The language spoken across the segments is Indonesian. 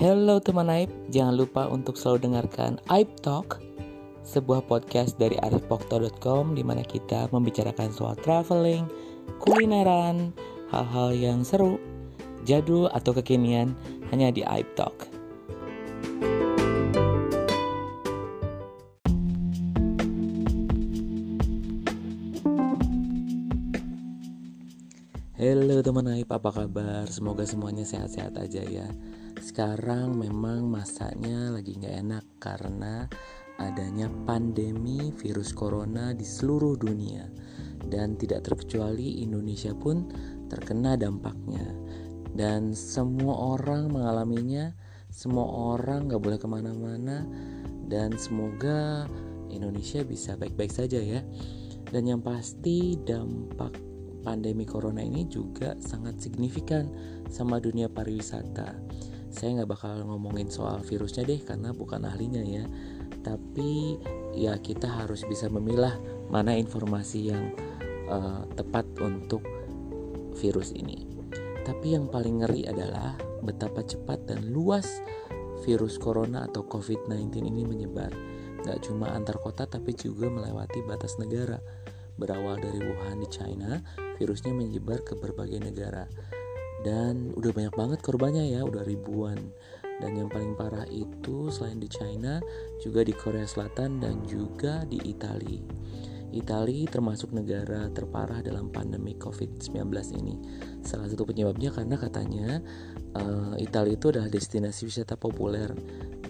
Halo teman Aib, jangan lupa untuk selalu dengarkan Aib Talk, sebuah podcast dari arifpokto.com di mana kita membicarakan soal traveling, kulineran, hal-hal yang seru, jadul atau kekinian hanya di Aib Talk. Apa kabar? Semoga semuanya sehat-sehat aja ya. Sekarang memang masanya lagi nggak enak karena adanya pandemi virus corona di seluruh dunia. Dan tidak terkecuali Indonesia pun terkena dampaknya. Dan semua orang mengalaminya Semua orang nggak boleh ke mana-mana. Dan semoga Indonesia bisa baik-baik saja ya. Dan yang pasti dampak pandemi corona ini juga sangat signifikan sama dunia pariwisata. Saya nggak bakal ngomongin soal virusnya deh karena bukan ahlinya ya. Tapi ya kita harus bisa memilah mana informasi yang uh, tepat untuk virus ini. Tapi yang paling ngeri adalah betapa cepat dan luas virus corona atau COVID-19 ini menyebar. Gak cuma antar kota tapi juga melewati batas negara. Berawal dari Wuhan di China, virusnya menyebar ke berbagai negara dan udah banyak banget korbannya ya udah ribuan dan yang paling parah itu selain di China juga di Korea Selatan dan juga di Italia Italia termasuk negara terparah dalam pandemi COVID-19 ini. Salah satu penyebabnya karena katanya uh, Italia itu adalah destinasi wisata populer.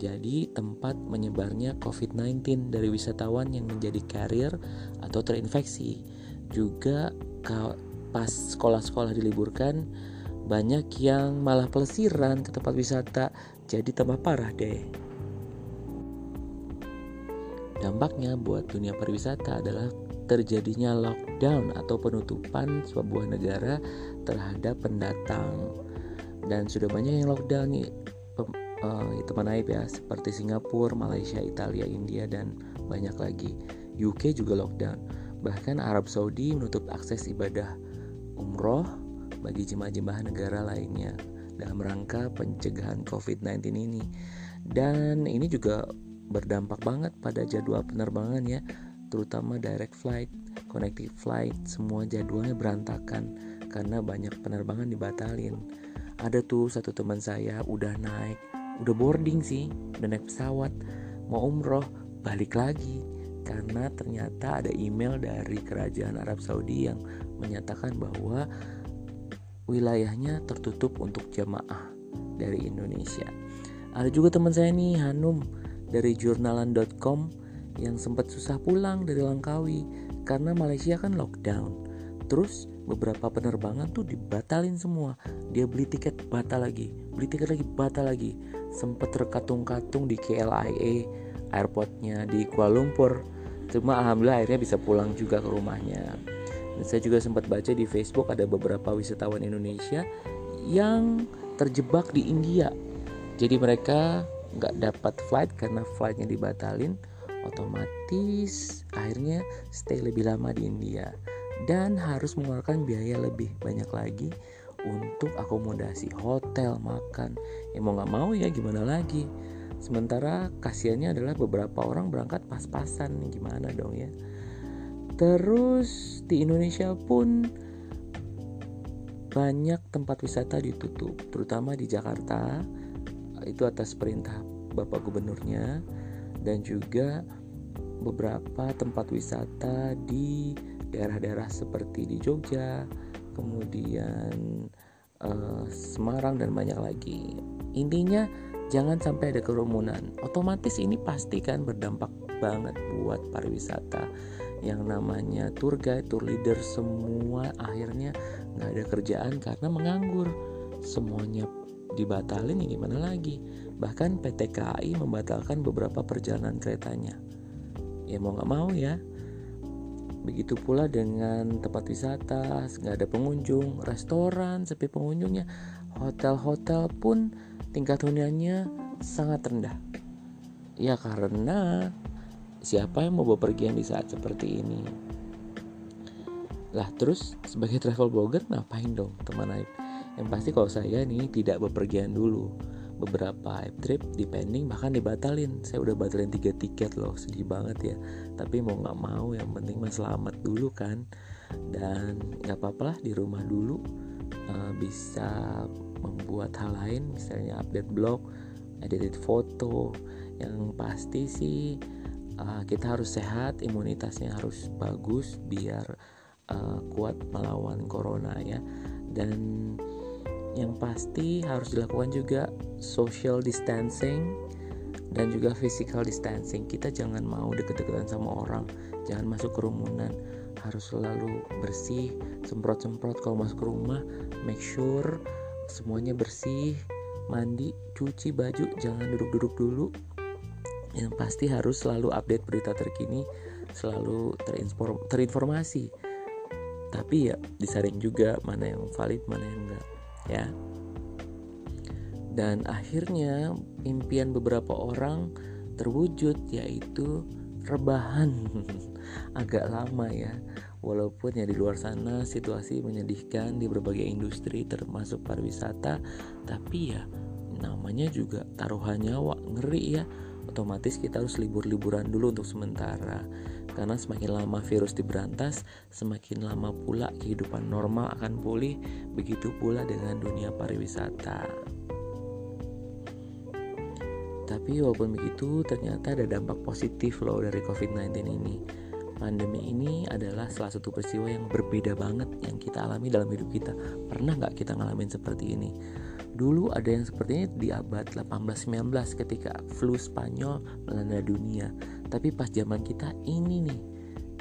Jadi tempat menyebarnya COVID-19 dari wisatawan yang menjadi carrier atau terinfeksi. Juga pas sekolah-sekolah diliburkan banyak yang malah pelesiran ke tempat wisata. Jadi tambah parah deh. Dampaknya buat dunia pariwisata adalah terjadinya lockdown atau penutupan sebuah negara terhadap pendatang. Dan sudah banyak yang lockdown nih uh, teman aib ya seperti Singapura, Malaysia, Italia, India dan banyak lagi. UK juga lockdown Bahkan Arab Saudi menutup akses ibadah umroh bagi jemaah-jemaah negara lainnya dalam rangka pencegahan COVID-19 ini. Dan ini juga berdampak banget pada jadwal penerbangan ya, terutama direct flight, connecting flight, semua jadwalnya berantakan karena banyak penerbangan dibatalin. Ada tuh satu teman saya udah naik, udah boarding sih, udah naik pesawat, mau umroh, balik lagi karena ternyata ada email dari kerajaan Arab Saudi yang menyatakan bahwa wilayahnya tertutup untuk jamaah dari Indonesia. Ada juga teman saya nih Hanum dari jurnalan.com yang sempat susah pulang dari Langkawi karena Malaysia kan lockdown. Terus beberapa penerbangan tuh dibatalin semua. Dia beli tiket batal lagi, beli tiket lagi batal lagi. Sempat terkatung-katung di KLIA airportnya di Kuala Lumpur cuma alhamdulillah akhirnya bisa pulang juga ke rumahnya. Dan saya juga sempat baca di Facebook ada beberapa wisatawan Indonesia yang terjebak di India. Jadi mereka nggak dapat flight karena flightnya dibatalin otomatis akhirnya stay lebih lama di India. Dan harus mengeluarkan biaya lebih banyak lagi untuk akomodasi hotel makan. Ya nggak mau ya gimana lagi Sementara kasihannya adalah beberapa orang berangkat pas-pasan gimana dong ya. Terus di Indonesia pun banyak tempat wisata ditutup, terutama di Jakarta. Itu atas perintah Bapak Gubernurnya dan juga beberapa tempat wisata di daerah-daerah seperti di Jogja, kemudian uh, Semarang dan banyak lagi. Intinya jangan sampai ada kerumunan. Otomatis ini pasti kan berdampak banget buat pariwisata yang namanya tour guide, tour leader semua akhirnya nggak ada kerjaan karena menganggur. Semuanya dibatalin ya gimana lagi? Bahkan PT KAI membatalkan beberapa perjalanan keretanya. Ya mau nggak mau ya. Begitu pula dengan tempat wisata nggak ada pengunjung restoran sepi pengunjungnya hotel-hotel pun tingkat huniannya sangat rendah. Ya karena siapa yang mau bepergian di saat seperti ini? Lah terus sebagai travel blogger ngapain dong teman Aib? Yang pasti kalau saya nih tidak bepergian dulu. beberapa trip depending bahkan dibatalin saya udah batalin tiga tiket loh sedih banget ya tapi mau nggak mau yang penting mas selamat dulu kan dan nggak apa-apa lah di rumah dulu uh, bisa membuat hal lain misalnya update blog edit foto yang pasti sih uh, kita harus sehat imunitasnya harus bagus biar uh, kuat melawan corona ya. Dan yang pasti harus dilakukan juga social distancing dan juga physical distancing. Kita jangan mau deket-deketan sama orang jangan masuk kerumunan harus selalu bersih semprot-semprot kalau masuk ke rumah make sure semuanya bersih mandi cuci baju jangan duduk-duduk dulu yang pasti harus selalu update berita terkini selalu terinformasi tapi ya disaring juga mana yang valid mana yang enggak ya. Dan akhirnya impian beberapa orang terwujud yaitu rebahan. Agak lama ya. Walaupun ya di luar sana situasi menyedihkan di berbagai industri termasuk pariwisata, tapi ya namanya juga taruhan nyawa, ngeri ya. Otomatis kita harus libur-liburan dulu untuk sementara karena semakin lama virus diberantas, semakin lama pula kehidupan normal akan pulih, begitu pula dengan dunia pariwisata. Tapi walaupun begitu, ternyata ada dampak positif loh dari COVID-19 ini. Pandemi ini adalah salah satu peristiwa yang berbeda banget yang kita alami dalam hidup kita. Pernah nggak kita ngalamin seperti ini? Dulu ada yang seperti ini di abad 18-19 ketika flu Spanyol melanda dunia. Tapi pas zaman kita ini nih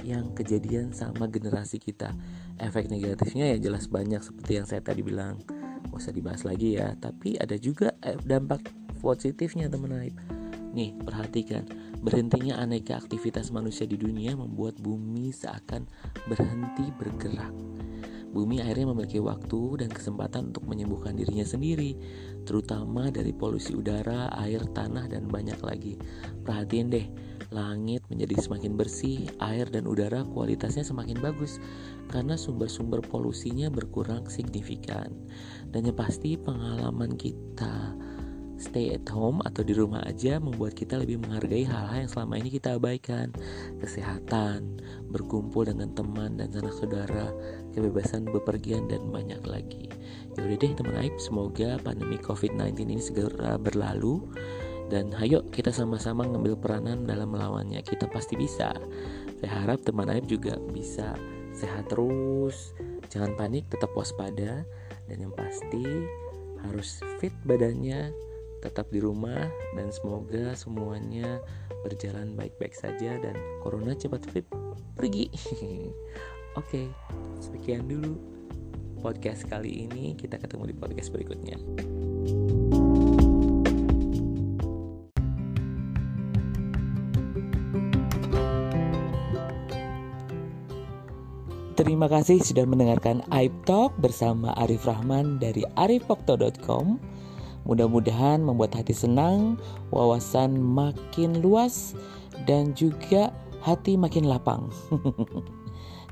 yang kejadian sama generasi kita. Efek negatifnya ya jelas banyak seperti yang saya tadi bilang. Gak usah dibahas lagi ya. Tapi ada juga eh, dampak positifnya teman Aib. Nih perhatikan Berhentinya aneka aktivitas manusia di dunia membuat bumi seakan berhenti bergerak bumi akhirnya memiliki waktu dan kesempatan untuk menyembuhkan dirinya sendiri, terutama dari polusi udara, air, tanah, dan banyak lagi. Perhatiin deh, langit menjadi semakin bersih, air dan udara kualitasnya semakin bagus karena sumber-sumber polusinya berkurang signifikan. Dan yang pasti pengalaman kita stay at home atau di rumah aja membuat kita lebih menghargai hal-hal yang selama ini kita abaikan. Kesehatan, berkumpul dengan teman dan sanak saudara, kebebasan bepergian dan banyak lagi. Yaudah deh teman Aib, semoga pandemi COVID-19 ini segera berlalu dan ayo kita sama-sama ngambil peranan dalam melawannya. Kita pasti bisa. Saya harap teman Aib juga bisa sehat terus, jangan panik, tetap waspada dan yang pasti harus fit badannya tetap di rumah dan semoga semuanya berjalan baik-baik saja dan corona cepat fit pergi. Oke, okay, sekian dulu podcast kali ini. Kita ketemu di podcast berikutnya. Terima kasih sudah mendengarkan Aib Talk bersama Arif Rahman dari arifokto.com. Mudah-mudahan membuat hati senang, wawasan makin luas, dan juga hati makin lapang.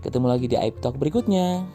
Ketemu lagi di Aib Talk berikutnya.